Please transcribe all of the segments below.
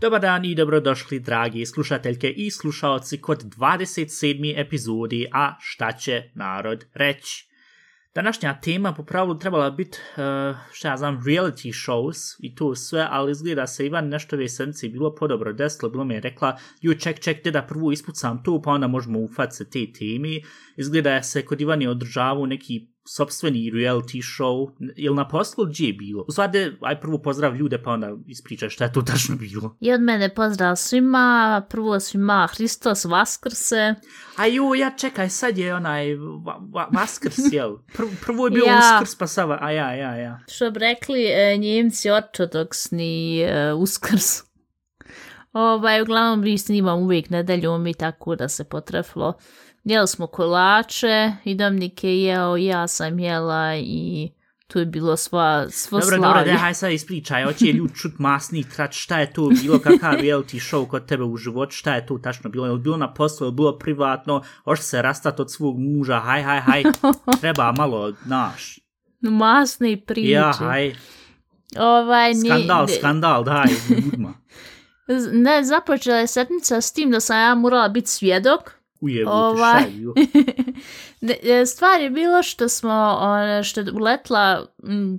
Dobar dan i dobrodošli, dragi slušateljke i slušaoci kod 27. epizodi A šta će narod reći? Današnja tema po pravilu trebala biti, uh, e, šta ja znam, reality shows i to sve, ali izgleda se Ivan nešto ove sedmice bilo podobro desilo, bilo mi je rekla, ju ček, ček, te da prvo ispucam tu, pa onda možemo ufat se te temi. Izgleda se kod Ivan je održavao neki sobstveni reality show, ili na poslu gdje je bilo? U stvari, aj prvo pozdrav ljude, pa onda ispričaj šta je to tačno bilo. I od mene pozdrav svima, prvo svima Hristos Vaskrse. A ju, ja čekaj, sad je onaj va, va, Vaskrs, jel? Pr, prvo je bio Ja. Uskrs, pa sava, a ja, ja, ja. Što bi rekli e, njemci ortodoksni e, Uskrs. Ovaj, uglavnom mi snimam uvijek nedeljom i tako da se potreflo. Jeli smo kolače i Dominik je jeo, ja sam jela i tu je bilo sva, svo Dobro, dobro, slavlje. da, haj sad ispričaj, hoće je ljud čut masni trač, šta je to bilo, kakav reality show kod tebe u životu, šta je to tačno bilo, je li bilo na poslu, je bilo privatno, hoće se rastat od svog muža, haj, haj, haj, treba malo, naš, Masne priče. ja, haj, Ovaj, ni- skandal, skandal, daj, ljudima, Ne, započela je setnica s tim da sam ja morala biti svjedok. Ujebuti, Ovaj. Ne, e, Stvar je bilo što smo, ono, što je uletla,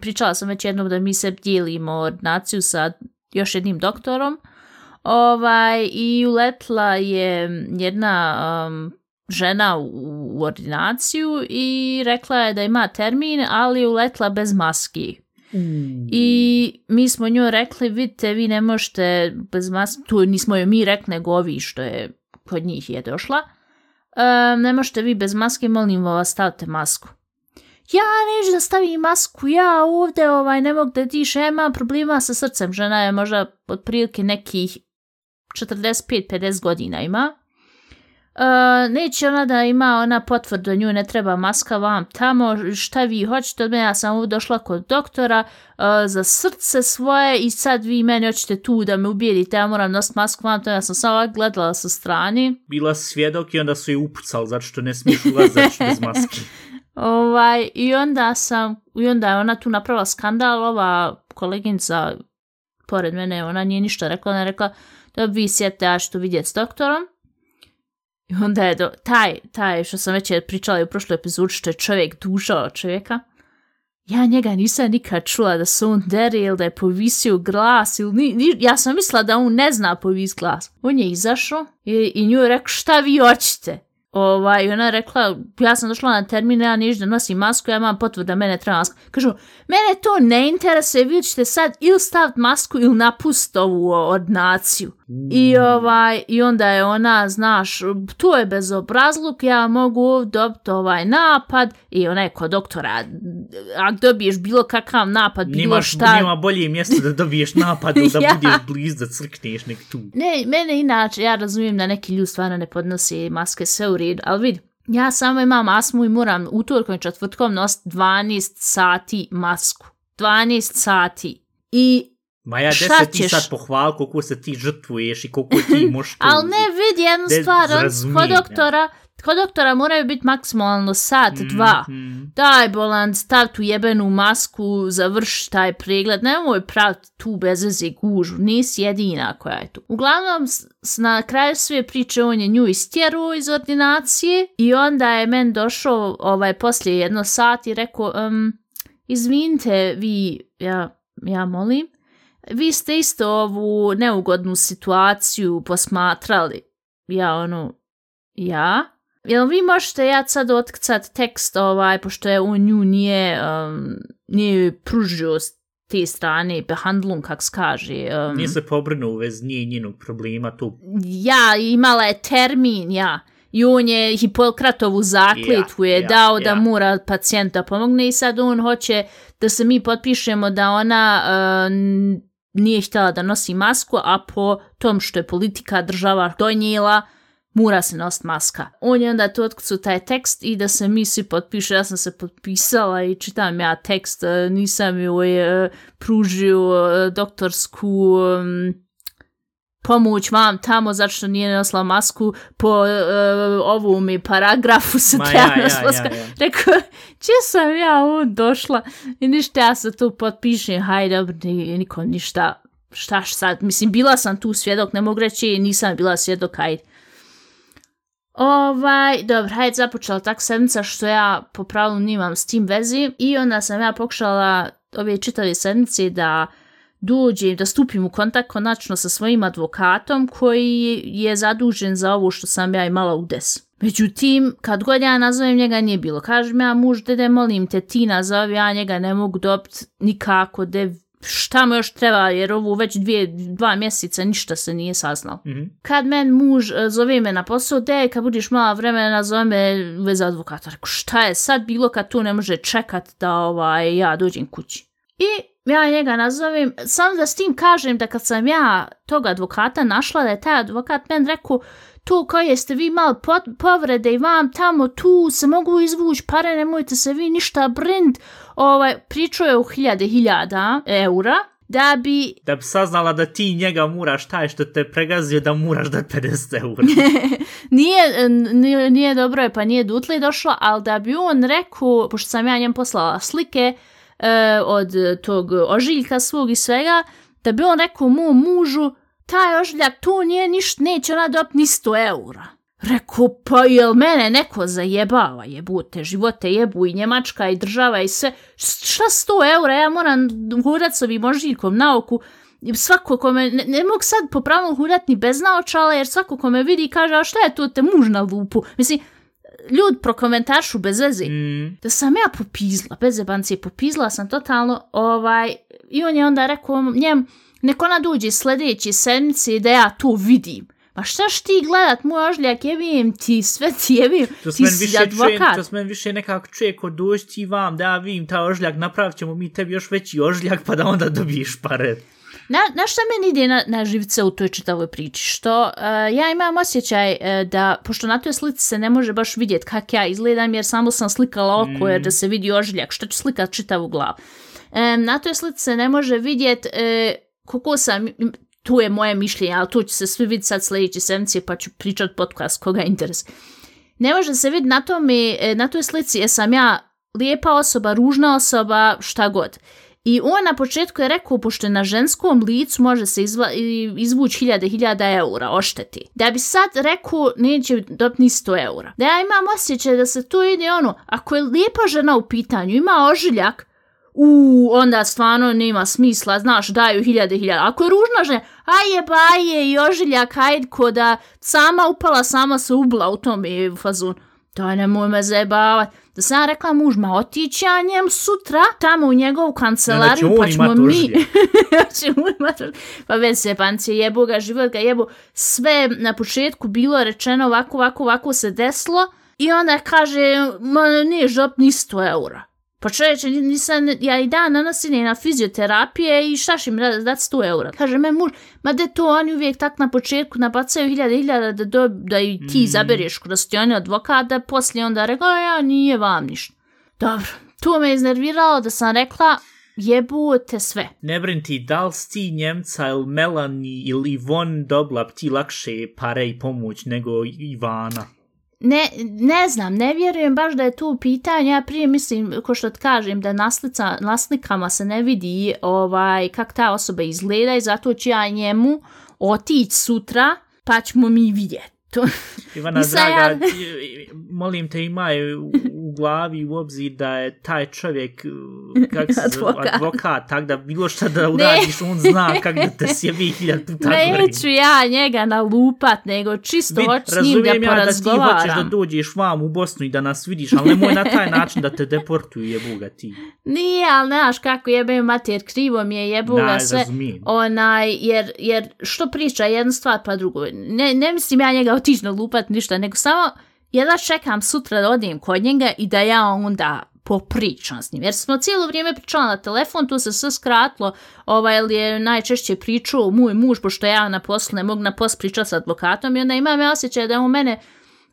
pričala sam već jednom da mi se dijelimo ordinaciju sa još jednim doktorom, ovaj, i uletla je jedna um, žena u, u ordinaciju i rekla je da ima termin, ali uletla bez maski. I mi smo njoj rekli, vidite, vi ne možete bez maske, tu nismo joj mi rekli, nego ovi što je kod njih je došla, e, ne možete vi bez maske, molim vas, stavite masku. Ja neću da stavim masku, ja ovdje ovaj, ne mogu da dišem, ja imam problema sa srcem, žena je možda otprilike nekih 45-50 godina ima. Uh, neće ona da ima ona potvrda, nju ne treba maska vam tamo, šta vi hoćete od mene, ja sam došla kod doktora uh, za srce svoje i sad vi meni hoćete tu da me ubijedite, ja moram nositi masku vam tamo, ja sam samo gledala sa strane. bila svjedok i onda su je upucali, zato što ne smiješ ulaziti bez maske, Ovaj, I onda sam, i onda je ona tu napravila skandal, ova koleginica pored mene, ona nije ništa rekla, ona je rekla da vi sjete, ja ću tu vidjeti s doktorom. I onda je do, taj, taj što sam već pričala u prošloj epizodi, što je čovjek dužao čovjeka, ja njega nisam nikad čula da se on deri ili da je povisio glas ili ni, ni, ja sam mislila da on ne zna povis glas. On je izašao i, i nju je rekao šta vi hoćete? Ovaj, ona je rekla, ja sam došla na termin, ja ništa nosim masku, ja imam potvrda, mene treba maska. Kažu, mene to ne interesuje, vi ćete sad ili staviti masku ili napust ovu ordinaciju. I, ovaj, I onda je ona, znaš, to je bezobrazluk, ja mogu dobiti ovaj napad i ona je kod doktora, ako dobiješ bilo kakav napad, bilo Nimaš, šta, nima bolje mjesto da dobiješ napad ili da Ja. budeš bliz da crkneš nek tu. Ne, mene inače, ja razumijem da neki ljudi stvarno ne podnose maske, sve u redu, ali vidi, ja samo imam astmu i moram utorkom i četvrtkom nositi 12 sati masku. 12 sati. I, Ma ja Šta deset ti ćeš? sad pohval koliko se ti žrtvuješ i koliko ti to ali ne vidi jednu stvar, kod doktora, kod doktora moraju biti maksimalno sat, dva. Mhm. Daj, bolan, stav tu jebenu masku, završ taj pregled, nemoj praviti tu bez veze gužu, nisi jedina koja je tu. Uglavnom, na kraju sve priče on je nju istjeruo iz ordinacije i onda je men došao ovaj, poslije jedno sat i rekao, um, izvinite, vi, ja, ja molim, vi ste isto ovu neugodnu situaciju posmatrali. Ja ono, ja? Jel vi možete ja sad otkrcat tekst ovaj, pošto je on nju nije, um, nije pružio te strane behandlung, kak se kaže. Um, Nije se pobrinuo vez nije njenog problema tu. ja, imala je termin, ja. I on je Hipokratovu zakljetvu je Ja, ja, dao da ja. mora pacijenta pomogne i sad on hoće da se mi potpišemo da ona uh, nije htjela da nosi masku, a po tom što je politika država donijela, mura se nositi maska. On je onda to otkucu taj tekst i da se mi svi potpiše, ja sam se potpisala i čitam ja tekst, e, nisam joj e, pružio e, doktorsku pomoć vam tamo zato što nije nosila masku po uh, ovu mi paragrafu se Ma treba ja, ja, ja, ja. Rekao, če sam ja on došla i ništa, ja se tu potpišem, hajde, dobro, ni- niko ništa, šta š sad, mislim, bila sam tu svjedok, ne mogu reći, nisam bila svjedok, hajde. Ovaj, dobro, hajde započela tak sedmica što ja po pravilu nimam s tim vezi i onda sam ja pokušala ove čitave sedmice da dođem, da stupim u kontakt konačno sa svojim advokatom koji je zadužen za ovo što sam ja imala u des. Međutim, kad god ja nazovem njega nije bilo. Kažem ja muž, dede, molim te, ti nazovi, ja njega ne mogu dobiti nikako, de, šta mu još treba, jer ovo već dvije, dva mjeseca ništa se nije saznalo. Mhm. Kad men muž e, zove me na posao, de, kad budiš malo vremena, zove me vez advokata. Rekao, šta je sad bilo kad tu ne može čekat da ovaj, ja dođem kući? I ja njega nazovem, samo da s tim kažem da kad sam ja tog advokata našla, da je taj advokat men rekao, tu koje ste vi malo pod, povrede i vam tamo tu se mogu izvući pare, nemojte se vi ništa brind. Ovaj, pričao je u hiljade hiljada eura, da bi Da bi saznala da ti njega muraš taj što te pregazio da muraš da 50 eura. nije, nije, nije dobro je, pa nije dutle došlo, ali da bi on rekao, pošto sam ja njem poslala slike e, od tog ožiljka svog i svega, da bi on rekao mom mužu, taj ožiljak to nije ništa, neće ona dobiti ni 100 eura. Rekao, pa jel mene neko zajebava, jebute, živote jebu i Njemačka i država i sve. Šta 100 eura, ja moram hodat s ovim ožiljkom na oku, svako ko me, ne, ne mogu sad po pravilu ni bez naočala, jer svako ko me vidi kaže, a šta je to te muž na lupu? Mislim, ljud prokomentaršu bez veze. Mm. Da sam ja popizla, bez jebancije, popizla sam totalno, ovaj, i on je onda rekao njem, neko ona dođe sljedeći sedmice da ja to vidim. Ma štaš ti gledat, moj ožljak, jebim ti, sve ti jebim, To ti si više advokat. to s men više nekako čuje ko doći ti vam da ja vidim ta ožljak, napravit ćemo mi tebi još veći ožljak pa da onda dobiješ pare. Na, na šta meni ide na, na živce u toj čitavoj priči? Što uh, ja imam osjećaj uh, da, pošto na toj slici se ne može baš vidjeti kak ja izgledam, jer samo sam slikala oko, jer da se vidi ožiljak, što ću slikat čitavu glavu. Um, na toj slici se ne može vidjeti uh, koliko sam, tu je moje mišljenje, ali tu će se svi vidjeti sad sljedeće sedmice, pa ću pričat podcast koga interes. Ne može se vidjeti na, tome, na toj slici jesam ja lijepa osoba, ružna osoba, šta god. I on na početku je rekao, pošto je na ženskom licu može se izva, izvući hiljade, hiljada eura ošteti. Da bi sad rekao, neće dobiti ni 100 eura. Da ja imam osjećaj da se tu ide ono, ako je lijepa žena u pitanju, ima ožiljak, u onda stvarno nema smisla, znaš, daju hiljade, hiljade. Ako je ružna žena, aje baje i ožiljak, ajde ko da sama upala, sama se ubla u tom fazonu. Daj, nemoj me zajebavat. Da sam ja rekla mužma, otići ja njem sutra tamo u njegovu kancelariju, on pa ćemo mi... ćemo imat pa već se pancije jebu ga, život ga jebu. Sve na početku bilo rečeno ovako, ovako, ovako se desilo. I onda kaže, ma nije žop ni 100 eura. Pa čovječe, nisam, ja i dan nanosim na fizioterapije i šta će mi da- dati 100 eura. Kaže me muž, ma de to oni uvijek tak na početku nabacaju hiljade hiljada da, do, da i ti Mm. zabereš kroz ti oni advokat, da poslije onda rekao, a ja nije vam ništa. Dobro, to me iznerviralo da sam rekla, jebute sve. Ne brin ti, da li ti Njemca ili Melanie ili Ivon dobila bi ti lakše pare i pomoć nego Ivana? Ne, ne znam, ne vjerujem baš da je tu pitanje, ja prije mislim, ko što ti kažem, da naslica, na slikama se ne vidi ovaj, kak ta osoba izgleda i zato ću ja njemu otići sutra, pa ćemo mi vidjeti. To, Ivana, draga, ja- molim te imaj u, glavi u obzir da je taj čovjek kak se Advokat. advokat, tak da bilo šta da uradiš, on zna kak da te sjebi hiljad puta gori. neću ja njega nalupat, nego čisto hoću s njim da razumijem ja da ti hoćeš da porazgovaram. dođeš vam u Bosnu i da nas vidiš, ali nemoj na taj način da te deportuju jebuga ti. Nije, ali znaš kako jebe mater, krivo mi je jebu ga Da, sve. razumijem. Onaj, jer, jer što priča, jedna stvar pa drugo. Ne, ne mislim ja njega otići na lupat ništa, nego samo jedva čekam sutra da odim kod njega i da ja onda popričam s njim. Jer smo cijelo vrijeme pričala na telefon, tu se sve skratilo, ovaj, jer je najčešće pričao moj muž, pošto ja na poslu ne mogu na poslu pričati s advokatom i onda imam ja osjećaj da je on mene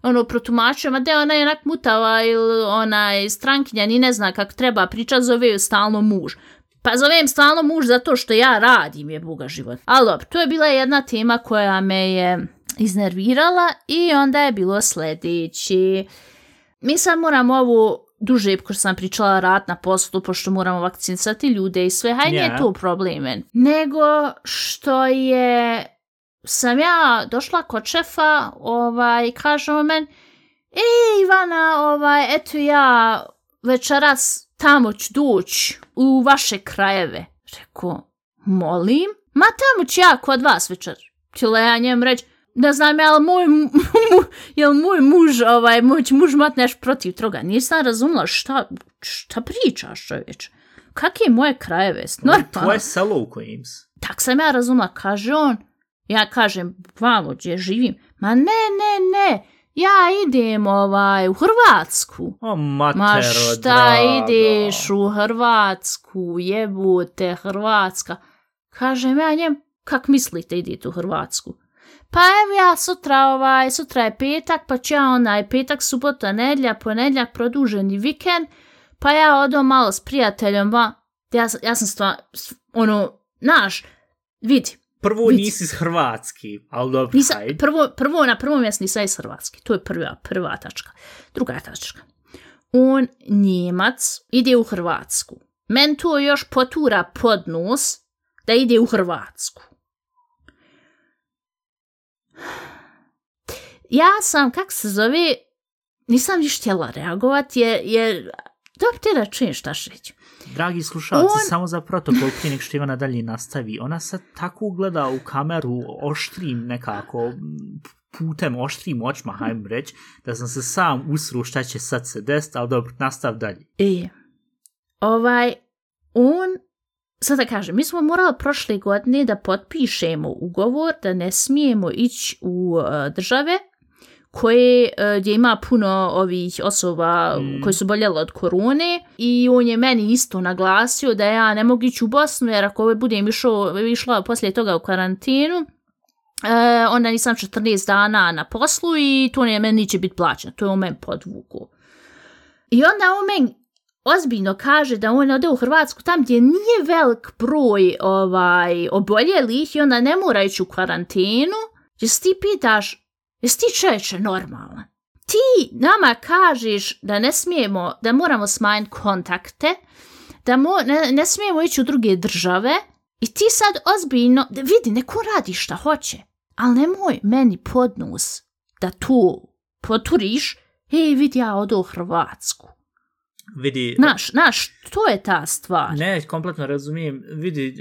ono protumačio, ma da ona je onak mutava ili ona strankinja, ni ne zna kako treba pričati, zove ju stalno muž. Pa zovem stalno muž zato što ja radim je buga život. Ali to je bila jedna tema koja me je iznervirala i onda je bilo sljedeći. Mi sad moramo ovu duže, ko sam pričala, rat na poslu, pošto moramo vakcinisati ljude i sve, haj nije Ja. tu probleme. Nego što je, sam ja došla kod šefa, ovaj, kaže on men, ej Ivana, ovaj, eto ja večeras tamo ću duć u vaše krajeve. Rekao, molim? Ma tamo ću ja kod vas večer. Htjela ja njem reći, ne znam, jel moj, mu, jel moj muž, ovaj, moj će muž mat neš protiv toga. Nisam razumela šta, šta pričaš čovječ. Kak je moje krajeve? Normalno. Tvoje selo u si. Tak sam ja razumela, kaže on. Ja kažem, vamo gdje živim. Ma ne, ne, ne, ja idem ovaj, u Hrvatsku. O, matero, Ma šta draga. ideš u Hrvatsku, jebute Hrvatska. Kažem ja njem, kak mislite idete u Hrvatsku? Pa evo ja sutra, ovaj, sutra je petak, pa ću ja onaj petak, subota, nedlja, ponedljak, produženi vikend, pa ja odem malo s prijateljem, va, ja, ja sam stva, ono, naš, vidi, Prvo Vidi. nisi iz Hrvatski, ali dobro, Nisa, hajde. prvo, prvo, na prvom mjestu nisam iz Hrvatske. To je prva, prva tačka. Druga tačka. On, Njemac, ide u Hrvatsku. Men to još potura pod nos da ide u Hrvatsku. Ja sam, kak se zove, nisam niš htjela reagovat, jer, jer ti da čujem šta reći. Dragi slušalci, On- samo za protokol prije nek što Ivana dalje nastavi. Ona sad tako gleda u kameru oštrim nekako putem oštrim očima, hajmo reći, da sam se sam usru šta će sad se desiti, ali dobro, nastav dalje. E, ovaj, on, sad da kažem, mi smo morali prošle godine da potpišemo ugovor da ne smijemo ići u uh, države koje, uh, gdje ima puno ovih osoba Mm. koji su boljeli od korone i on je meni isto naglasio da ja ne mogu ići u Bosnu jer ako budem išao, išla poslije toga u karantenu, E, onda nisam 14 dana na poslu i to ne meni neće biti plaćeno. To je on meni podvuku. I onda on meni ozbiljno kaže da on ode u Hrvatsku tam gdje nije velik broj ovaj, oboljelih i onda ne mora ići u karantinu, gdje ti pitaš, jesi ti čeče normalan? Ti nama kažeš da ne smijemo, da moramo smanjiti kontakte, da mo, ne, ne smijemo ići u druge države i ti sad ozbiljno, da vidi, neko radi šta hoće, ali nemoj meni podnus da tu poturiš, hej, vidi, ja odo u Hrvatsku. Vidi, Naš, naš, to je ta stvar. Ne, kompletno razumijem. Vidi,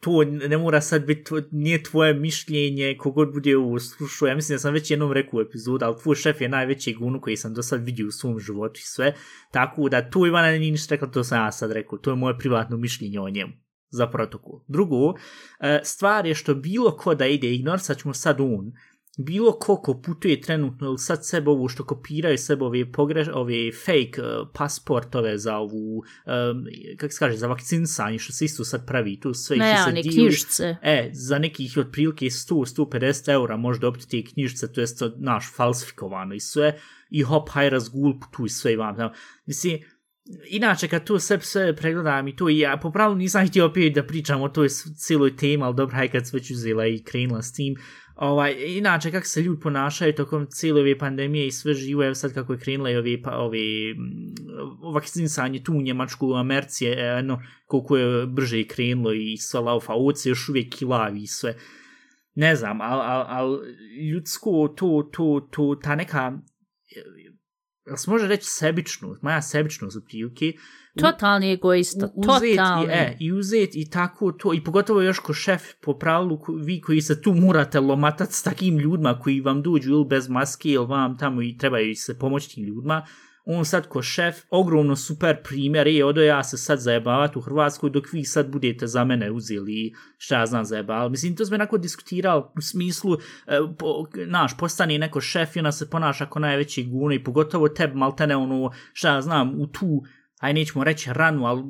to ne mora sad biti, tvo, nije tvoje mišljenje, kogod bude u slušu. Ja mislim da sam već jednom rekao u epizodu, ali tvoj šef je najveći gunu koji sam do sad vidio u svom životu i sve. Tako da tu Ivana nije ništa rekla, to sam ja sad rekao. To je moje privatno mišljenje o njemu za protokol. Drugo, e, stvar je što bilo ko da ide, ignorisat ćemo sad on, bilo ko ko putuje trenutno ili sad sebe ovu što kopiraju sebe ove, pogreš, ove fake uh, pasportove za ovu, um, kako se kaže, za vakcinisanje što se isto sad pravi tu sve Ne, što se one knjižice. E, za nekih otprilike 100-150 eura može dobiti te knjižice, to jest to, naš, falsifikovano i sve, i hop, haj razgul, tu i sve i vam. Mislim, inače kad to sve, sve pregledam i to, i ja po pravilu nisam htio opet da pričam o toj cijeloj temi, ali dobro, haj kad se već uzela i krenula s tim, Ovaj, inače, kako se ljudi ponašaju tokom cijele ove pandemije i sve živo, evo sad kako je krenula i ovi, pa, ovi mm, vakcinisanje tu u Njemačku, u Americi, eno, e, no, koliko je brže krenulo i sve laufa, oce još uvijek kilavi i sve. Ne znam, ali al, al, ljudsko, to, to, to, ta neka, se može reći sebičnost, moja sebičnost u prilike, Totalni egoista, totalni. I, e, I uzet i tako to, i pogotovo još ko šef po pravilu, ko- vi koji se tu morate lomatat s takim ljudima koji vam dođu ili bez maske ili vam tamo i trebaju se pomoći tim ljudima, on sad ko šef, ogromno super primjer, je, odo ja se sad zajebavat u Hrvatskoj dok vi sad budete za mene uzeli šta ja znam zajebali. Mislim, to smo onako diskutirali u smislu, e, po, naš, postani neko šef i ona se ponaša kao najveći gune i pogotovo teb maltene ono, šta ja znam, u tu aj nećemo reći ranu, ali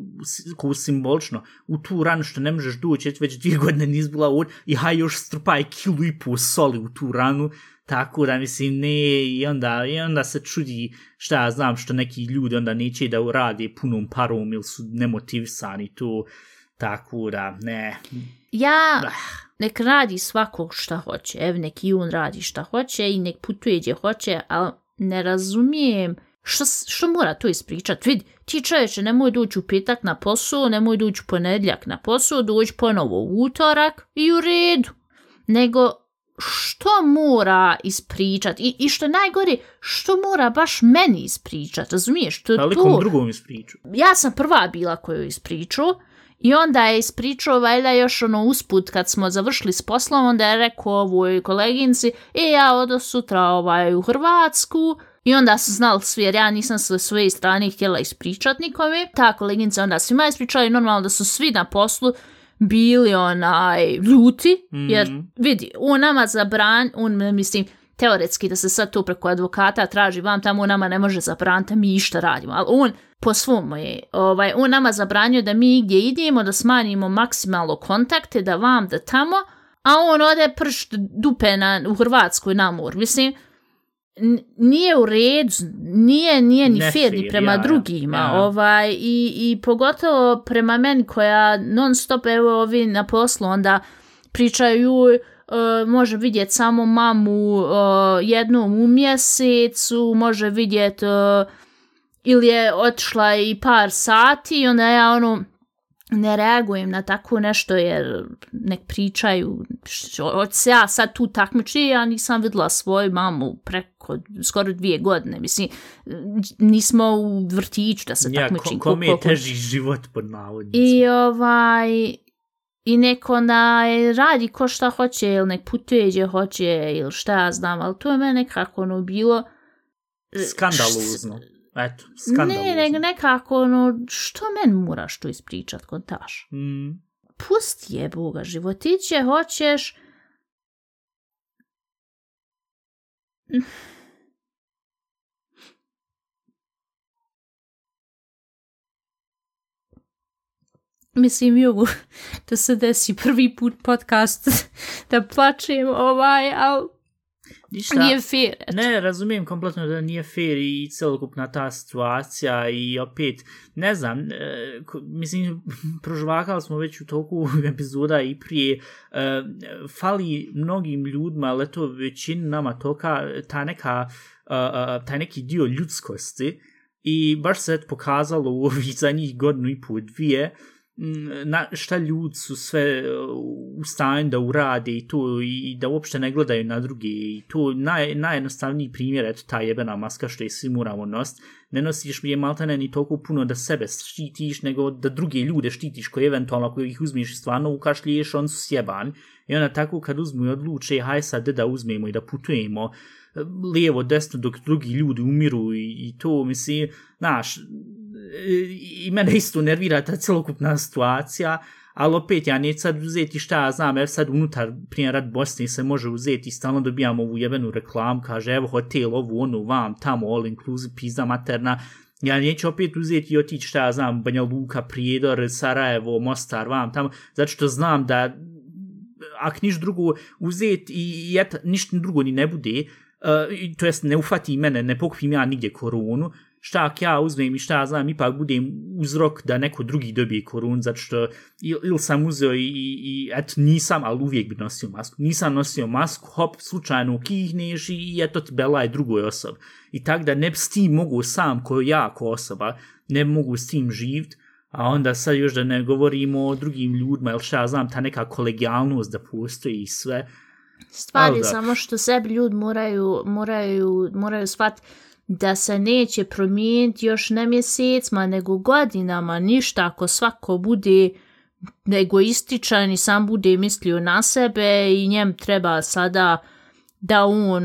ko simbolično, u tu ranu što ne možeš doći, već dvije godine nis bila ovdje, i haj još strpaj kilu i pol soli u tu ranu, tako da mislim ne, i onda, i onda se čudi šta ja znam što neki ljudi onda neće da urade punom parom ili su nemotivisani tu, Tako da, ne. Ja, Ah. nek radi svakog šta hoće. Ev, nek i on radi šta hoće i nek putuje gdje hoće, ali ne razumijem što, što mora to ispričat. Vidi, ti čovječe, nemoj doći u petak na posao, nemoj doći u ponedljak na posao, doći ponovo u utorak i u redu. Nego, što mora ispričat? I, i što najgore, što mora baš meni ispričat, razumiješ? To, Ali kom drugom ispriču. ja sam prva bila koju je ispričao i onda je ispričao valjda još ono usput kad smo završili s poslom, onda je rekao ovoj koleginci, e ja odo sutra ovaj, u Hrvatsku i onda su znali svi, jer ja nisam sa svoje strane htjela ispričat nikome. Ta koleginca onda svima ispričala i normalno da su svi na poslu bili onaj ljuti, jer Mhm. vidi, on nama zabran, on mislim, teoretski da se sad to preko advokata traži vam tamo on nama ne može zabraniti mi išta radimo, ali on po svom je, ovaj, on nama zabranio da mi gdje idemo, da smanjimo maksimalno kontakte, da vam, da tamo, a on ode pršt dupe na, u Hrvatskoj na mor. Mislim, nije u redu, nije, nije ni Ne fair ni prema ja, ja, drugima, ja. ovaj, i, i pogotovo prema meni koja non stop, evo ovi na poslu, onda pričaju, uh, može vidjeti samo mamu uh, jednom u mjesecu, može vidjeti uh, ili je otišla i par sati i onda ja ono ne reagujem na tako nešto jer nek pričaju hoće se ja sad tu takmiči ja nisam vidjela svoju mamu preko skoro dvije godine mislim nismo u vrtiću da se Ja, takmičim ko, kome je teži život pod navodnicima. i ovaj i neko onda radi ko šta hoće ili nek putuje gdje hoće ili šta ja znam ali to je mene nekako ono bilo Skandalozno. Eto, ne, skandalozno. nego nekako ono što men moraš to ispričat kontaš Mm. pusti je Boga, životiće hoćeš... Mislim, ju, da se desi prvi put podcast da plačem ovaj, ali Ništa. nije fair. eto. Ne, razumijem kompletno da nije fair i celokupna ta situacija i opet, ne znam, e, mislim, prožvakali smo već u toku epizoda i prije, e, fali mnogim ljudima, ali to većini nama toka, ta neka, e, e, taj neki dio ljudskosti i baš se pokazalo u ovih zadnjih godinu i pol dvije, m, Mm, na šta ljudi su sve uh, u stanju da urade i to i da uopšte ne gledaju na druge i to naj, najjednostavniji primjer eto ta jebena maska što je svi moramo nositi ne nosiš je maltene ni toliko puno da sebe štitiš nego da druge ljude štitiš koji eventualno ako ih uzmeš i stvarno ukašliješ on su sjeban i onda tako kad uzmu i odluče haj sad da uzmemo i da putujemo uh, lijevo desno dok drugi ljudi umiru i, i to mislim znaš i mene isto nervira ta celokupna situacija, ali opet ja neću sad uzeti šta ja znam, jer sad unutar primjer rad Bosne se može uzeti i stalno dobijamo ovu jebenu reklamu, kaže evo hotel, ovu, onu, vam, tamo, all inclusive, pizza materna, ja neću opet uzeti i otići šta ja znam, Banja Luka, Prijedor, Sarajevo, Mostar, vam, tamo, zato što znam da ak niš drugo uzeti i, i et, ništa drugo ni ne bude, uh, i to jest ne ufati mene, ne pokupim ja nigdje koronu, šta ak ja uzmem i šta ja znam, ipak budem uzrok da neko drugi dobije koronu, zato što ili il sam uzeo i, i, i eto nisam, ali uvijek bi nosio masku. Nisam nosio masku, hop, slučajno kihneš i, i eto ti bela je drugoj osobi. I tak da ne s tim mogu sam, ko ja, ko osoba, ne mogu s tim živit, a onda sad još da ne govorimo o drugim ljudima, ili šta ja znam, ta neka kolegijalnost da postoji i sve. Stvari samo što sebi ljudi moraju, moraju, moraju shvat da se neće promijeniti još ne mjesecima, nego godinama, ništa ako svako bude egoističan i sam bude mislio na sebe i njem treba sada da on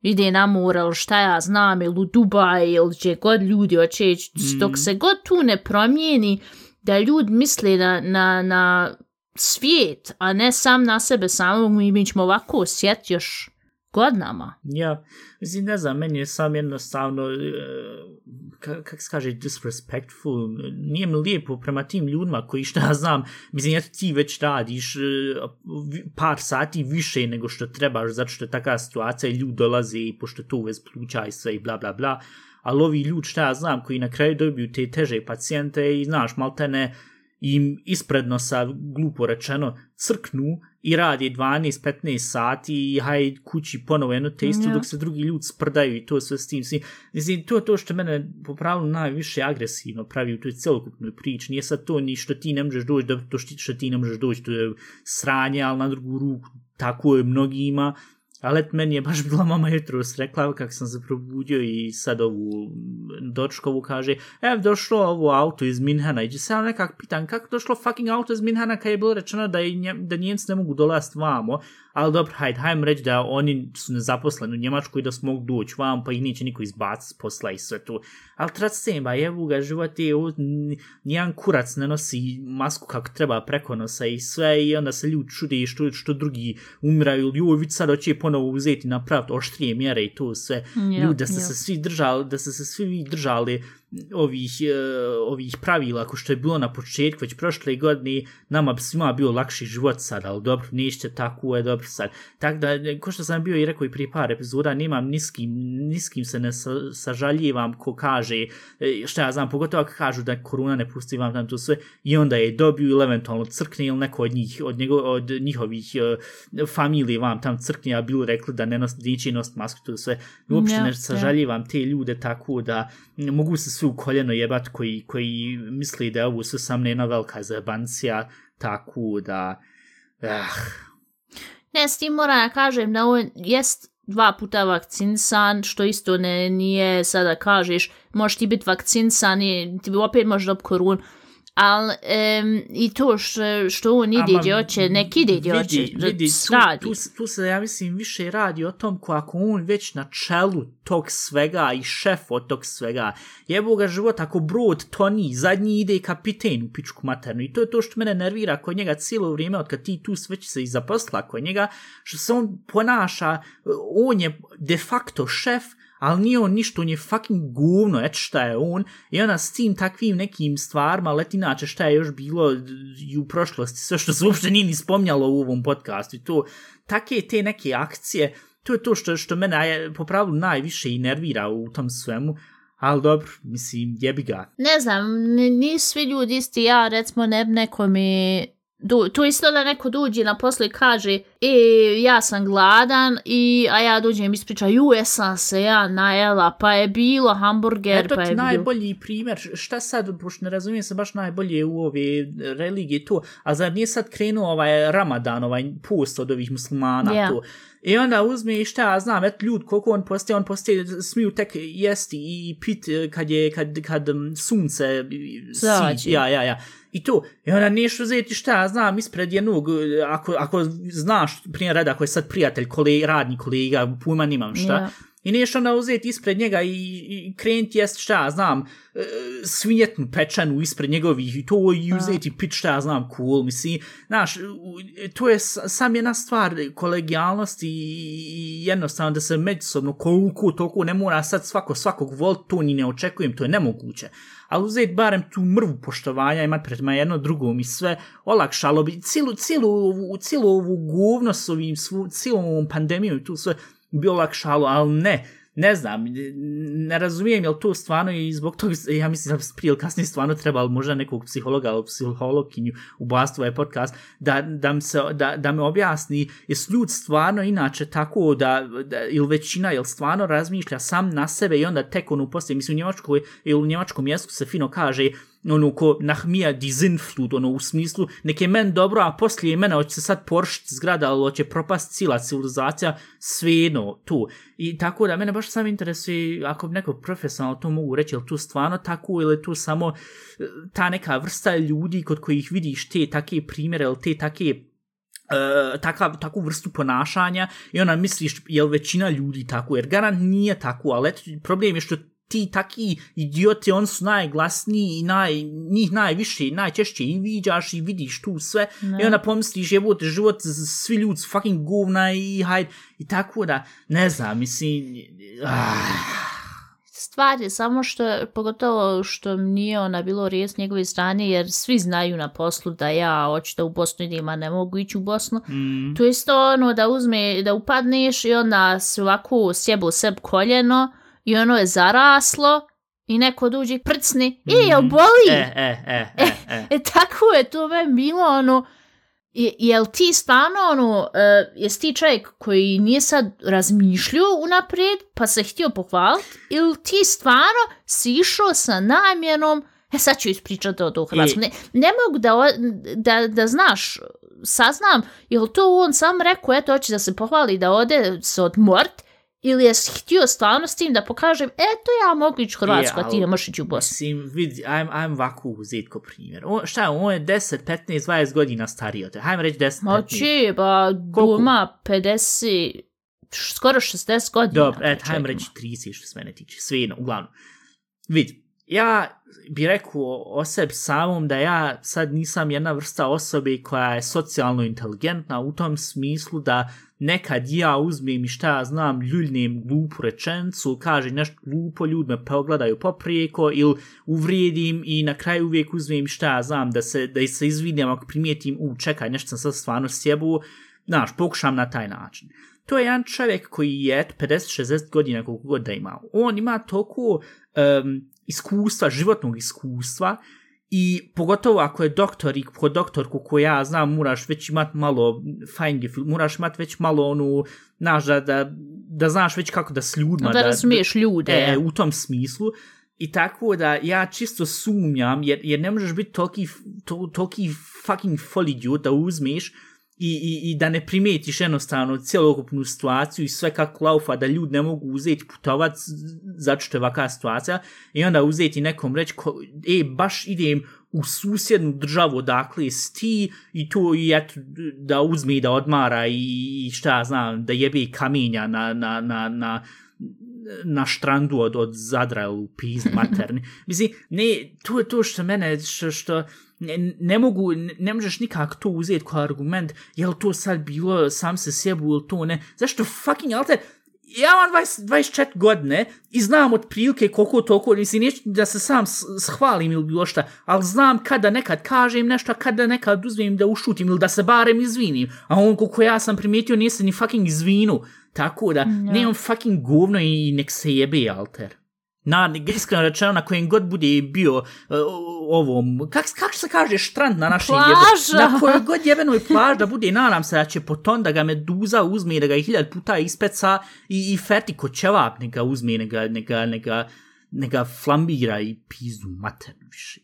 ide na more ili šta ja znam ili u Dubaj ili gdje god ljudi hoće ići, dok se god tu ne promijeni da ljudi misle na, na, na svijet, a ne sam na sebe samog, mi, mi ćemo ovako osjetiti još godinama. Ja, mislim, ne znam, meni je sam jednostavno, e, kako kak se kaže, disrespectful, nije mi lijepo prema tim ljudima koji šta ja znam, mislim, eto ti već radiš e, par sati više nego što trebaš, zato što je taka situacija i ljudi dolaze i pošto to uvez pluća i sve i bla bla bla, ali ovi ljudi šta ja znam koji na kraju dobiju te teže pacijente i znaš, maltene im ispred nosa, glupo rečeno, crknu i radi 12-15 sati i haj kući ponovo jedno te isto Ja. dok se drugi ljudi sprdaju i to sve s tim. Mislim, to je to što mene po pravilu najviše agresivno pravi u toj celokupnoj priči. Nije sad to ni što ti ne možeš doći, to što, ti ne možeš doći, to je sranje, ali na drugu ruku tako je mnogima. Ali Alet meni je baš bila mama jutros rekla kako sam se probudio i sad ovu dočkovu kaže ev došlo ovo auto iz Minhana. I se ja nekak pitan kako došlo fucking auto iz Minhana kad je bilo rečeno da, je, da Njemci ne mogu dolaziti vamo? Ali dobro, hajde, hajmo reći da oni su nezaposleni u Njemačkoj i da su mogu doći vam, pa ih neće niko izbaciti posla i sve to. Ali tracema, jevu ga, život je, ovo, n- nijedan kurac ne nosi masku kako treba preko nosa i sve i onda se ljudi čude što, što drugi umiraju, joj, vidi sad hoće ponovo uzeti napraviti oštrije mjere i to sve. Ja, ljudi, da ste ja. se svi držali, da ste se svi vi držali ovih, uh, ovih pravila, ko što je bilo na početku, već prošle godine, nama bi svima bio lakši život sad, ali dobro, neće tako, je dobro sad. Tako da, ko što sam bio i rekao i prije par epizoda, nemam niskim, niskim se ne sa, sažaljivam ko kaže, e, šta ja znam, pogotovo ako kažu da korona ne pusti vam tam to sve, i onda je dobiju ili eventualno crkne ili neko od njih, od, njego, od njihovih uh, familije vam tam crkne, a bilo rekli da ne nos, neće nositi masku, to sve. Uopšte ne sažaljivam te ljude tako da mogu se svi u koljeno jebat koji, koji misli da je ovo sve sam jedna velika zabancija, tako da... Ah, Ne, s tim moram da kažem da on jest dva puta vakcinsan, što isto ne, nije sada kažeš, možeš ti biti vakcinsan i ti opet možeš dobiti koronu ali em, i to što, što on ide gdje hoće, nek ide gdje hoće, vidi, vidi, tu, radi. tu, se- tu se, ja mislim, više radi o tom ko ako on već na čelu tog svega i šef od tog svega, jebo ga život, ako brod toni, zadnji ide i kapiten u pičku maternu. I to je to što mene nervira kod njega cijelo vrijeme, od kad ti tu sve će se i zaposla kod njega, što se on ponaša, on je de facto šef, ali nije on ništa, on je fucking guvno, et šta je on, i ona s tim takvim nekim stvarima, let inače šta je još bilo i u prošlosti, sve što se uopšte nije ni spomnjalo u ovom podcastu, i to, take te neke akcije, to je to što, što mene je po pravilu najviše i nervira u tom svemu, ali dobro, mislim, jebi ga. Ne znam, nisu svi ljudi isti, ja recimo ne bi nekome... Du, to isto da neko dođe na poslu i kaže e, ja sam gladan i a ja dođem i ispriča ju jesam se ja najela pa je bilo hamburger Eto pa je bilo najbolji primjer, šta sad, pošto ne razumijem se baš najbolje u ove religije to, a zar nije sad krenuo ovaj Ramadan, ovaj post od ovih muslimana Ja. to. I onda uzme i šta znam, et ljud koliko on postaje, on postaje, smiju tek jesti i pit eh, kad je, kad, kad sunce Zađe. siđe, ja, ja, ja. I to, i ona neš uzeti šta ja znam ispred jednog, e, ako, ako znaš, primjer reda, ako je sad prijatelj, kolega, radni kolega, pojma nimam šta, yeah I neš onda uzeti ispred njega i, i krenuti jest šta ja znam, e, svinjetnu pečanu ispred njegovih i to i uzeti pit šta ja znam cool, mislim, znaš, to je sam jedna stvar kolegijalnosti i jednostavno da se međusobno koliko toliko ne mora sad svako svakog volt, to ni ne očekujem, to je nemoguće. Ali uzeti barem tu mrvu poštovanja imat prema jedno drugom i sve olakšalo bi cijelu, cijelu, ovu, cijelu ovu govno s ovim, svu, cijelom ovom pandemijom i tu sve bi olakšalo, ali ne, ne znam, ne razumijem jel to stvarno i zbog toga, ja mislim da prije ili kasnije stvarno treba, ali možda nekog psihologa ili psihologinju ubaciti ovaj podcast, da, da, mi se, da, da me objasni jesu ljud stvarno inače tako da, da ili većina, jel stvarno razmišlja sam na sebe i onda tek ono postoji, mislim u Njemačkoj ili u njemačkom jeziku se fino kaže ono ko nahmija dizinflut, ono u smislu neke men dobro, a poslije mene hoće se sad poršiti zgrada, ali hoće propast cijela civilizacija, svejedno tu. I tako da mene baš sam interesuje, ako bi neko profesionalno to mogu reći, ili tu stvarno tako ili tu samo e, ta neka vrsta ljudi kod kojih vidiš te take primjere ili te take Uh, takav, takvu vrstu ponašanja i ona misliš jel većina ljudi tako, jer garant nije tako, ali eto, problem je što ti taki idioti, on su najglasniji i naj, njih najviše, najčešće i viđaš i vidiš tu sve Ne. i onda pomisliš jebote život, svi ljudi su fucking govna i hajde, i tako da, ne znam, mislim, ah, Stvar je samo što, pogotovo što nije ona bilo riječ njegove strane, jer svi znaju na poslu da ja hoću da u Bosnu idem, a ne mogu ići u Bosnu. mm, To je isto ono da uzme, da upadneš i onda se ovako sjebu seb koljeno i ono je zaraslo i neko dođe prcni, e, jel boli? E, e, e, e, e. E, tako je to meni bilo, ono, je, jel ti stvarno, ono, uh, jesi ti čovjek koji nije sad razmišljao unaprijed, pa se htio pohvaliti, ili ti stvarno si išao sa namjenom, e sad ću ispričati o to Hrvatskom, I- ne, ne mogu da, da, da znaš, saznam, jel to on sam rekao, eto, hoće da se pohvali, da ode se odmort, ili je htio stvarno s tim da pokažem, eto ja mogu ići u Hrvatsku, Je, a ti ne možeš ići u Bosnu. Mislim, vidi, ajm, ajm ovako uzeti ko primjer. On, šta je, on je 10, 15, 20 godina stariji od te. Hajmo reći 10, 15. Moći, ba? Duma 50, š- skoro 60 godina. Dobro, taj et, hajmo reći 30 što se mene tiče. Svejedno, uglavnom. Vidi, ja bi rekao o sebi samom da ja sad nisam jedna vrsta osobe koja je socijalno inteligentna u tom smislu da nekad ja uzmem i šta ja znam, ljuljnem glupu rečencu, kaže nešto glupo, ljud me pogledaju poprijeko ili uvrijedim i na kraju uvijek uzmem šta ja znam da se, da se izvidim ako primijetim, u čekaj, nešto sam sad stvarno sjebu, znaš, pokušam na taj način. To je jedan čovjek koji je 50-60 godina koliko god da ima. On ima toliko um, iskustva, životnog iskustva i pogotovo ako je doktor i ko doktor koliko ja znam moraš već imat malo fine gefühl, moraš imat već malo onu, znaš, da, da, da znaš već kako da s ljudima, Da razumiješ ljude. E, u tom smislu. I tako da ja čisto sumnjam, jer, jer ne možeš biti toliki, to, toliki fucking folidiot da uzmeš i, i, i da ne primetiš jednostavno cijelokupnu situaciju i sve kako laufa da ljudi ne mogu uzeti putovac zato što je ovakva situacija i onda uzeti nekom reći ko, e, baš idem u susjednu državu odakle si ti i to i eto da uzme i da odmara i, i šta ja znam, da jebe kamenja na, na, na, na na štrandu od, od Zadra u pizd materni. Mislim, ne, to je to što mene, što, što ne, ne mogu, ne, ne možeš nikak to uzeti kao argument, je li to sad bilo sam se sjebu ili to ne. Zašto fucking, alter, ja imam 20, 24 godine i znam od prilike koliko toliko, mislim, neću da se sam shvalim ili bilo šta, ali znam kada nekad kažem nešto, kada nekad uzmem da ušutim ili da se barem izvinim, a on koliko ja sam primijetio nije se ni fucking izvinu, tako da, Ja. nemam fucking govno i nek se jebe, alter. Na, iskreno rečeno, na kojem god bude bio uh, ovom, kak, kak se kaže štrand na našem Plaža. jebe, na kojoj god jebenoj plaž da bude, nadam se da će poton da ga meduza uzme i da ga hiljad puta ispeca i, i feti ko ćevap neka uzme, neka, neka, neka, neka flambira i pizdu maternu više.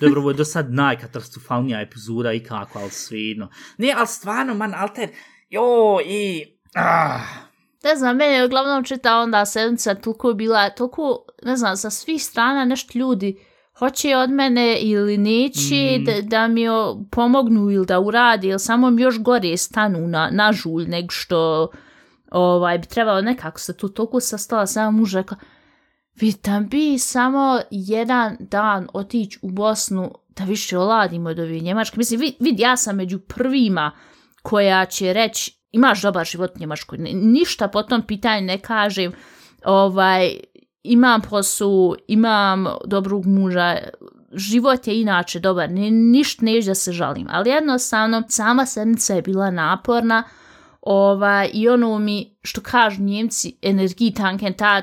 Dobro, ovo je do sad najkatastrofalnija epizoda i kako, ali svejedno. Ne, ali stvarno, man, alter, jo, i, ah, Ne znam, meni je uglavnom čita onda sedmica toliko bila, toliko, ne znam, sa svih strana nešto ljudi hoće od mene ili neće Mhm. da, da mi o- pomognu ili da uradi ili samo mi još gore stanu na, na žulj nego što ovaj, bi trebalo nekako se tu toliko sastala sama muž rekla Vitam bi samo jedan dan otići u Bosnu da više oladimo od ove Njemačke. Mislim, vid, vid, ja sam među prvima koja će reći imaš dobar život u Njemačkoj. Ni- Ništa po tom pitanju ne kažem. Ovaj, imam poslu, imam dobrog muža, život je inače dobar, ni, ništa neću da se žalim. Ali jednostavno, sama sedmica je bila naporna ovaj, i ono mi, što kažu njemci, energiji tanken, ta,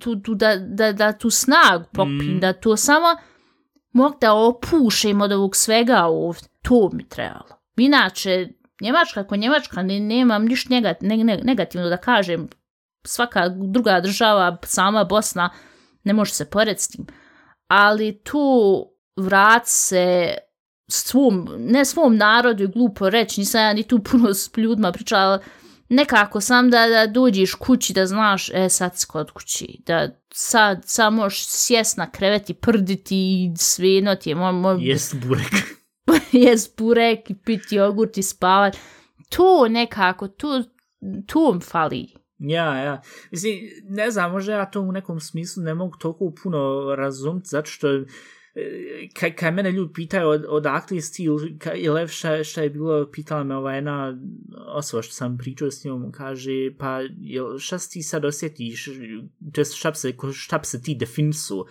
tu, tu, da, da, da tu snagu popim, Mm. da to samo mog da opušem od ovog svega ovdje. To mi trebalo. Inače, Njemačka, ako Njemačka, ne, nemam ništa negat, ne, ne, negativno da kažem. Svaka druga država, sama Bosna, ne može se porediti s tim. Ali tu vrat se svom, ne svom narodu je glupo reći, nisam ja ni tu puno s ljudima pričala, nekako sam da, da dođeš kući da znaš, e sad si kod kući, da sad, samo sjest na krevet i prditi i svejedno ti je, moj... moj... jest burek. jest burek i piti jogurt i spavat. To nekako, to, to fali. Ja, ja. Mislim, ne znam, možda ja to u nekom smislu ne mogu toliko puno razumjeti, zato što e, kaj, kaj mene ljudi pitaju od, odakle je stil, kaj, ili šta, šta je bilo, pitala me ova jedna osoba što sam pričao s njom, kaže, pa jel, šta si ti sad osjetiš, to šta se, šta se ti definisu,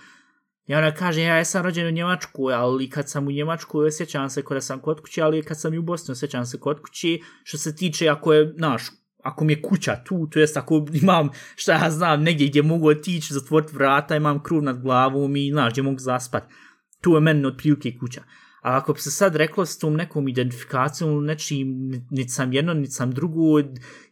I ona kaže, ja sam rođen u Njemačku, ali kad sam u Njemačku osjećam se kada sam kod kuće, ali kad sam i u Bosni osjećam se kod kuće, što se tiče ako je, naš, ako mi je kuća tu, to jest ako imam, šta ja znam, negdje gdje mogu otići, zatvoriti vrata, imam kruv nad glavom i, znaš, gdje mogu zaspat. Tu je meni otprilike kuća. A ako bi se sad reklo s tom nekom identifikacijom, nečim, niti sam jedno, niti sam drugo,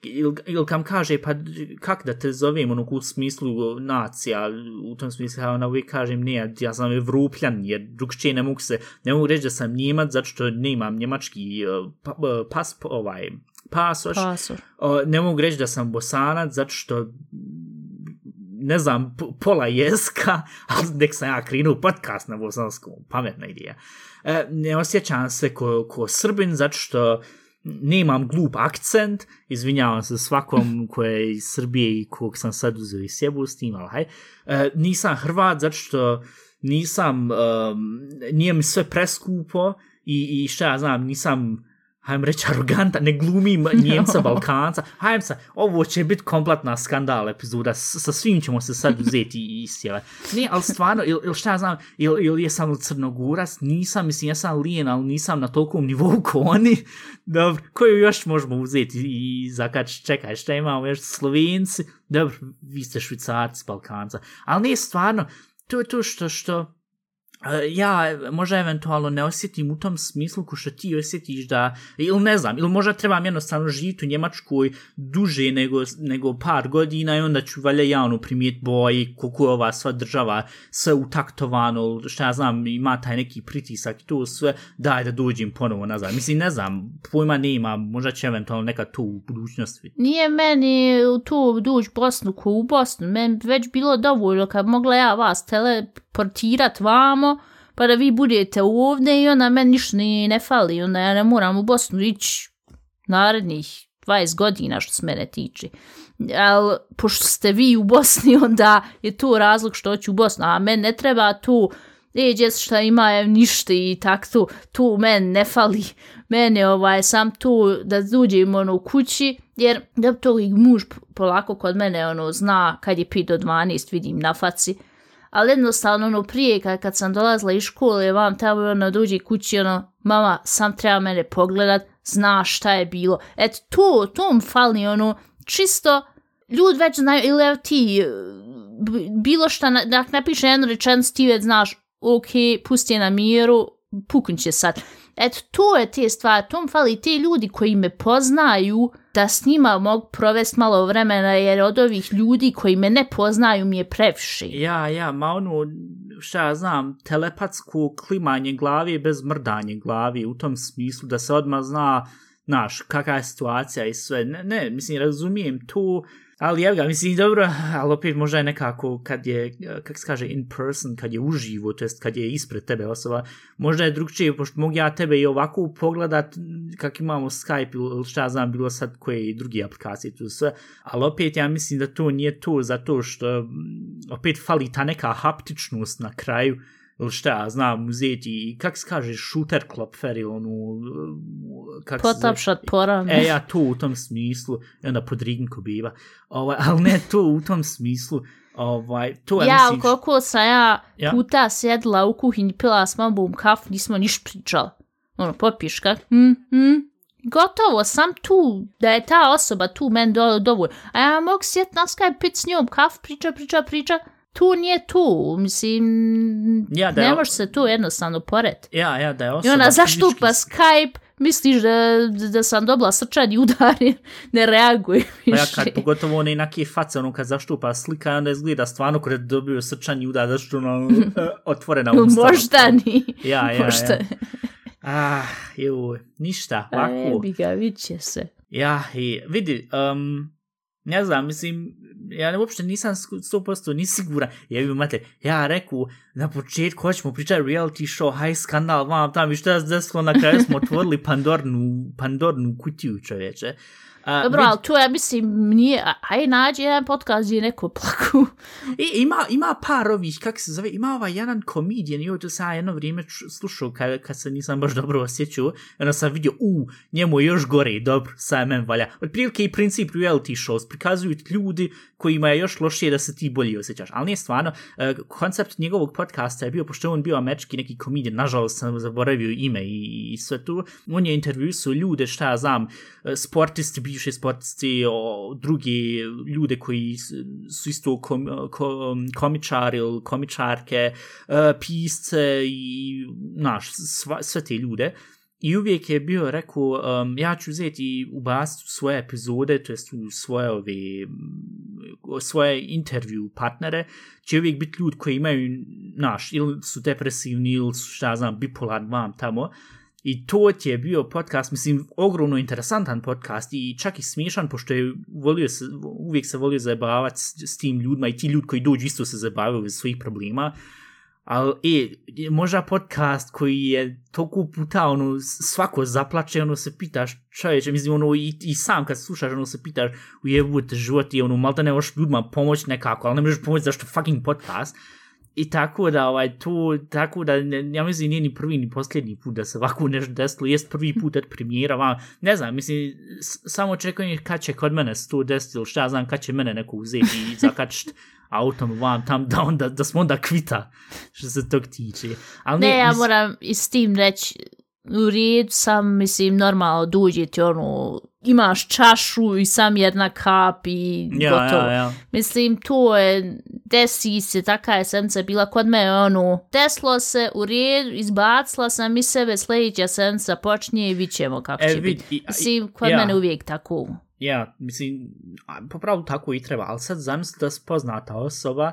ili, ili kam kaže, pa kak da te zovem, ono, u smislu nacija, u tom smislu, ja ona uvijek kažem, ne, ja sam evropljan, jer drugčije ne mogu se, ne mogu reći da sam njemac, zato što nemam njemački uh, pa, uh, pas, ovaj, pasoš. Pasor. Ne mogu reći da sam bosanac, zato što ne znam, pola jeska, ali nek sam ja krenuo podcast na bosanskom, pametna ideja. E, ne osjećam se ko, ko srbin, zato što nemam glup akcent, izvinjavam se svakom ko je iz Srbije i kog sam sad uzeo i sjebu s tim, ali haj. E, nisam Hrvat, zato što nisam, um, nije mi sve preskupo i, i šta ja znam, nisam hajdem reći, aroganta, ne glumim njemca, balkanca, hajdem sa, ovo će biti kompletna skandal epizoda, sa svim ćemo se sad uzeti i istjele. Ne, ali stvarno, ili il šta ja znam, ili il jesam crnoguras, nisam, mislim, ja sam lijen, ali nisam na tolkom nivou ko oni, dobro, koju još možemo uzeti i zakač, čekaj, šta imamo još, slovenci, dobro, vi ste švicarci, balkanca, ali ne, stvarno, to je to što, što, E, ja možda eventualno ne osjetim u tom smislu ko što ti osjetiš da, ili ne znam, ili možda trebam jednostavno živjeti u Njemačkoj duže nego, nego par godina i onda ću valja javno primijet boj koliko je ova sva država sve utaktovano, šta ja znam, ima taj neki pritisak i to sve, daj da dođem ponovo nazad. Mislim, ne znam, pojma ne ima, možda će eventualno neka tu u budućnosti. Nije meni tu duć Bosnu ko u Bosnu, meni već bilo dovoljno kad mogla ja vas teleportirat vamo, pa da vi budete ovdje i onda meni ništa ne, ne fali, onda ja ne moram u Bosnu ići narednih 20 godina što se mene tiče. Al, pošto ste vi u Bosni, onda je to razlog što hoću u Bosnu, a meni ne treba tu e, djes šta ima je ništa i tak tu, tu meni ne fali, mene ovaj, sam tu da dođem ono u kući, jer da to i muž polako kod mene ono zna kad je pi do 12 vidim na faci, ali jednostavno ono prije kad, kad sam dolazila iz škole, vam tamo ono dođe kući, ono, mama, sam treba mene pogledat, zna šta je bilo. Et to, to mi fali, ono, čisto, ljud već znaju, ili evo ti, eh, bilo šta, da napiše jednu rečenicu, ti već znaš, ok, pusti je na miru, puknut će sad. Eto, to je te stvari, to mi fali te ljudi koji me poznaju, da s njima mogu provesti malo vremena, jer od ovih ljudi koji me ne poznaju mi je previše. Ja, ja, ma ono, šta ja znam, telepatsko klimanje glavi bez mrdanje glavi, u tom smislu da se odmah zna, znaš, kakva je situacija i sve. Ne, ne mislim, razumijem tu, Ali evo ga, mislim, dobro, ali opet možda je nekako kad je, kak se kaže, in person, kad je uživo, to jest kad je ispred tebe osoba, možda je drugčije, pošto mogu ja tebe i ovako pogledat kak imamo Skype ili šta znam, bilo sad koje i drugi aplikacije tu sve, ali opet ja mislim da to nije to zato što mm, opet fali ta neka haptičnost na kraju, ili šta znam, uzeti, kak se kaže, shooter klopfer ili onu... Kak Potapšat poram. E, ja, to u tom smislu, i onda pod rignko biva, ovaj, ali ne to u tom smislu, ovaj, to je, ja, mislim... Ja, koliko sam ja, ja puta sjedla u kuhinji, pila s mamom kaf, nismo niš pričala. Ono, popiš kak, hm, hm, gotovo, sam tu, da je ta osoba tu men do, dovoljno. A ja mogu sjet na Skype, pit s njom, kaf, priča, priča, priča, tu nije tu, mislim, ja, da ne može se tu jednostavno pored. Ja, ja, da je osoba... I ona zaštupa Skype, misliš da, da sam dobila srčani udar, ne reaguj više. Pa ja kad pogotovo one inake face, ono kad zaštupa slika, onda izgleda stvarno kada dobio srčani udar, da što ono otvorena usta. Možda ni. Ja, ja, Možda. ja. Ah, ju, ništa, ovako. A jebi ga, vidit će se. Ja, i vidi, um, ne znam, mislim, ja uopšte nisam 100% ni sigura, Ja bi imate, ja reku na početku hoćemo pričati reality show, haj skandal, vam tam i što se desilo na kraju smo otvorili Pandornu, Pandornu kutiju čovječe. A, Dobro, vid... ali tu ja mislim, nije, aj nađi jedan podcast gdje neko plaku. I, ima, ima par ovih, kak se zove, ima ovaj jedan komedijan, i to sam jedno vrijeme slušao kad, kad se nisam baš dobro osjećao, onda sam vidio, u, njemu je još gore, dobro, sa men valja. Od prilike i princip reality shows, prikazuju ljudi kojima je još lošije da se ti bolje osjećaš. Ali nije stvarno, uh, koncept njegovog podcasta je bio, pošto on bio američki neki komedijan, nažalost sam zaboravio ime i, i sve tu, on je intervjuisao ljude, šta ja znam, sportisti, bivši sportisti, o drugi ljude koji su isto kom, kom, komičari ili komičarke, e, pisce i, znaš, sva, sve te ljude. I uvijek je bio rekao, um, ja ću uzeti i ubaciti u svoje epizode, to jest u svoje, ove, svoje intervju partnere, će uvijek biti ljudi koji imaju, naš, ili su depresivni, ili su, šta znam, bipolar, vam tamo. I to ti je bio podcast, mislim, ogromno interesantan podcast i čak i smiješan, pošto je volio se, uvijek se volio zajebavati s, s tim ljudima i ti ljudi koji dođu isto se zabavaju iz svojih problema. Ali, e, možda podcast koji je toliko puta, ono, svako zaplače, ono, se pitaš, čovječe, mislim, ono, i, i sam kad slušaš, ono, se pitaš, ujebujete život i, ono, malo da ne možeš ljudima pomoći nekako, ali ne možeš pomoći zašto fucking podcast. I tako da, ovaj, to, tako da, ne, ja mislim, nije ni prvi ni posljednji put da se ovako nešto desilo, jest prvi put od premijera, vam, ne znam, mislim, samo čekam kad će kod mene se to desiti, ili šta ja znam, kad će mene neko uzeti i zakačiti autom vam tam, da, onda, da smo onda kvita, što se tog tiče. Ali Ne, ja mis- moram i s tim reći, u redu sam, mislim, normalno dođe ti ono, imaš čašu i sam jedna kap i ja, gotovo. ja, ja. Mislim, to je, desi se, taka je senca bila kod me, ono, desilo se, u redu, izbacila sam iz sebe, sljedeća senca počinje i vidit ćemo kako E, će vid- biti. i- i- Mislim, kod ja. mene uvijek tako. Ja, mislim, a, po pravilu tako i treba, ali sad zamisli da si poznata osoba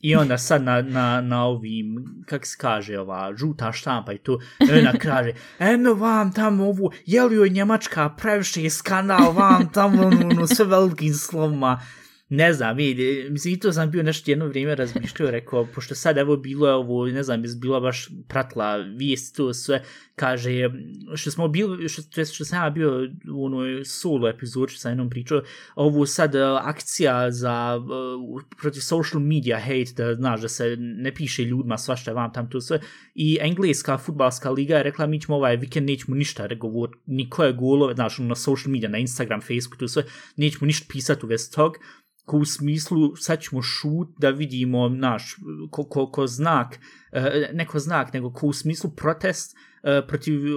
i onda sad na, na, na ovim, kak se kaže, ova žuta štampa i to, i ona kaže, eno vam tamo ovu, je li joj Njemačka previše skandal, vam tamo, ono, sve velikim slovima, ne znam, vidi, mislim, i to sam bio nešto jedno vrijeme razmišljao, rekao, pošto sad evo bilo je ovo, ne znam, je bila baš pratila vijest, to sve, kaže, što smo bili, što, to što sam ja bio u onoj solo epizodi, što sam jednom pričao, ovu sad e, akcija za, e, protiv social media hate, da znaš, da se ne piše ljudima svašta vam tam to sve, i engleska futbalska liga je rekla, mi ćemo ovaj vikend, nećemo ništa govor, nikoje golove, znaš, ono, na social media, na Instagram, Facebook, to sve, nećemo ništa pisati u vezi tog, ko u smislu sad ćemo šut da vidimo naš ko, ko, ko znak e, neko znak nego ko u smislu protest e, protiv e,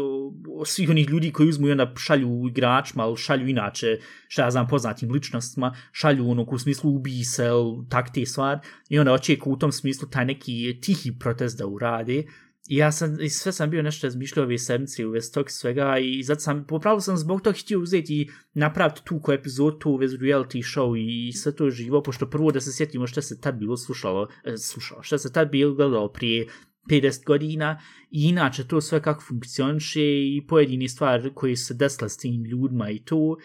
svih onih ljudi koji uzmu i onda šalju igračima ali šalju inače šta ja znam poznatim ličnostima šalju ono u smislu ubij se tak te stvar, i onda očekuju u tom smislu taj neki tihi protest da urade I ja sam, i sve sam bio nešto razmišljao ove sedmice u tog svega i zato sam, popravo sam zbog toga htio uzeti i napraviti tu ko epizodu u vezi reality show i, sve to živo, pošto prvo da se sjetimo šta se tad bilo slušalo, e, slušalo, šta se tad bilo gledalo prije 50 godina i inače to sve kako funkcioniše i pojedini stvari koji se desile s tim ljudima i to,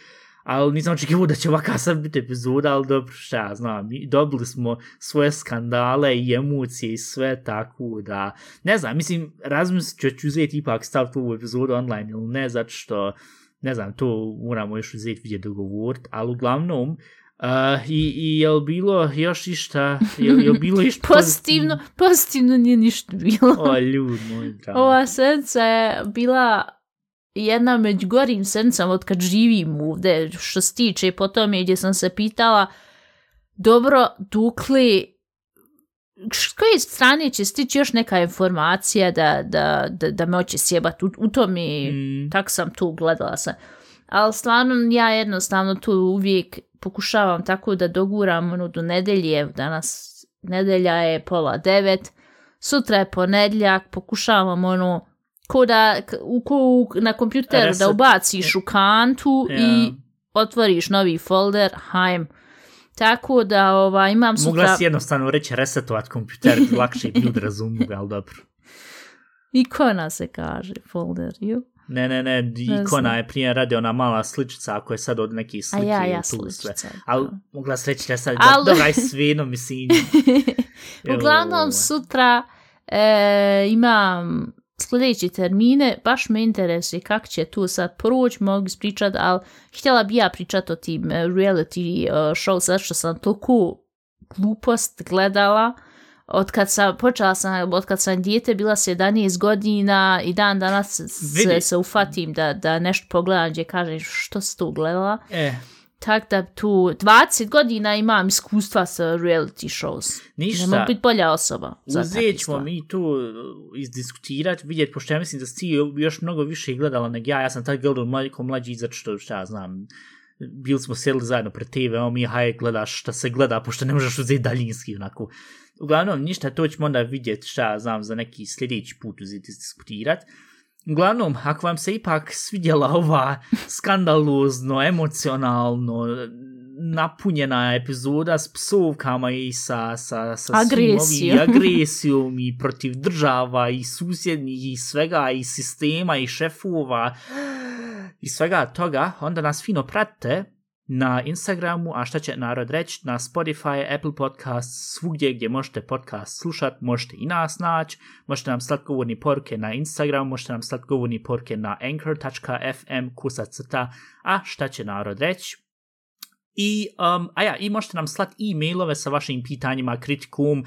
ali nisam očekivao da će ovakav sad biti epizoda, ali dobro, šta ja znam, dobili smo svoje skandale i emocije i sve tako da, ne znam, mislim, razmislit ću ću uzeti ipak staviti ovu epizodu online ili ne, zato što, ne znam, to moramo još uzeti vidjeti dogovorit, ali uglavnom, uh, i, i je li bilo još išta, je, je li bilo išta Pozitivno, pozitivno nije ništa bilo. O, ljud moj dragi. Ova sedmica je bila jedna među gorim sedmicama od kad živim ovdje, što se tiče po tome gdje sam se pitala, dobro, dukli, s koje strane će stići još neka informacija da, da, da, da me hoće sjebati u, u tome, Mm. tak sam tu gledala sam. Ali stvarno ja jednostavno tu uvijek pokušavam tako da doguram ono do nedelje, danas nedelja je pola devet, sutra je ponedljak, pokušavam ono ko da u, ko u, na kompjuteru Reset. da ubaciš u kantu Ja. i otvoriš novi folder, hajm. Tako da ova, imam sutra... Mogla si jednostavno reći resetovat kompjuter, lakše bi ljudi razumiju, ali dobro. Ikona se kaže folder, ju? Ne, ne, ne, ikona je prije radi ona mala sličica ako je sad od nekih A slike ja, i ja tu sve. sličica. Ali mogla se reći da sad, Al- dobra svino, mislim. Uglavnom sutra e, imam sljedeće termine, baš me interesuje kako će tu sad proći, mogu ispričat, ali htjela bi ja pričat o tim e, reality e, show, sad što sam toliko glupost gledala, od kad sam, počela sam, od kad sam dijete, bila se 11 godina i dan danas se, se ufatim da, da nešto pogledam gdje kažem što si tu gledala. E, Tak da tu 20 godina imam iskustva sa reality shows. Ništa. Ne mogu biti bolja osoba. uzet ćemo mi tu uh, izdiskutirati, vidjeti, pošto ja mislim da si još mnogo više gledala nego ja, ja sam tad gledala mlađi, mlađi, zato što šta ja znam, bili smo sjedli zajedno pred TV, mi haj gledaš šta se gleda, pošto ne možeš uzeti daljinski, onako. Uglavnom, ništa, to ćemo onda vidjeti šta znam za neki sljedeći put uzeti diskutirat. Uglavnom, ako vam se ipak svidjela ova skandalozno, emocionalno, napunjena epizoda s psovkama i sa, sa, sa Agresijom. svim ovim agresijom i protiv država i susjednih i svega i sistema i šefova i svega toga, onda nas fino pratite na Instagramu, a šta će narod reći, na Spotify, Apple Podcast, svugdje gdje možete podcast slušat, možete i nas naći, možete nam slati govorni poruke na Instagramu, možete nam slati govorni poruke na anchor.fm kusacrta, a šta će narod reći. I, um, a ja, i možete nam slati e-mailove sa vašim pitanjima, kritikum,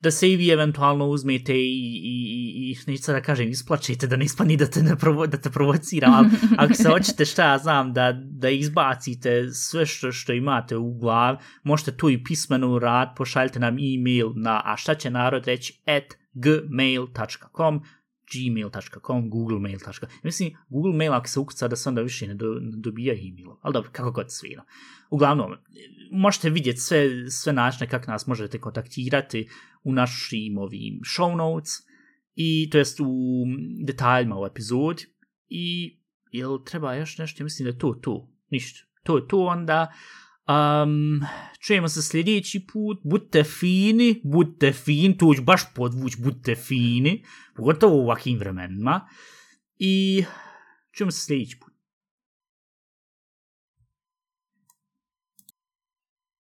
da se i vi eventualno uzmete i, i, i, i neću sad da kažem, isplačete, da ne ispani da te, ne provo, da te provociram, ali ako se hoćete šta ja znam, da, da izbacite sve što, što imate u glav, možete tu i pismeno rad, pošaljite nam e-mail na a šta će narod reći at gmail.com gmail.com, googlemail.com. Mislim, Google mail ako se ukuca da se onda više ne, do, ne dobija e-mail. Ali dobro, kako god svira. Uglavnom, možete vidjeti sve, sve načine kako nas možete kontaktirati u našim ovim show notes i to jest u detaljima u epizodi i jel treba još nešto, mislim da je to to, ništa. To je to onda. Um, čujemo se sljedeći put, budite fini, budite fini, to ću baš podvuć, budite fini, pogotovo u ovakvim vremenima. I čujemo se sljedeći put.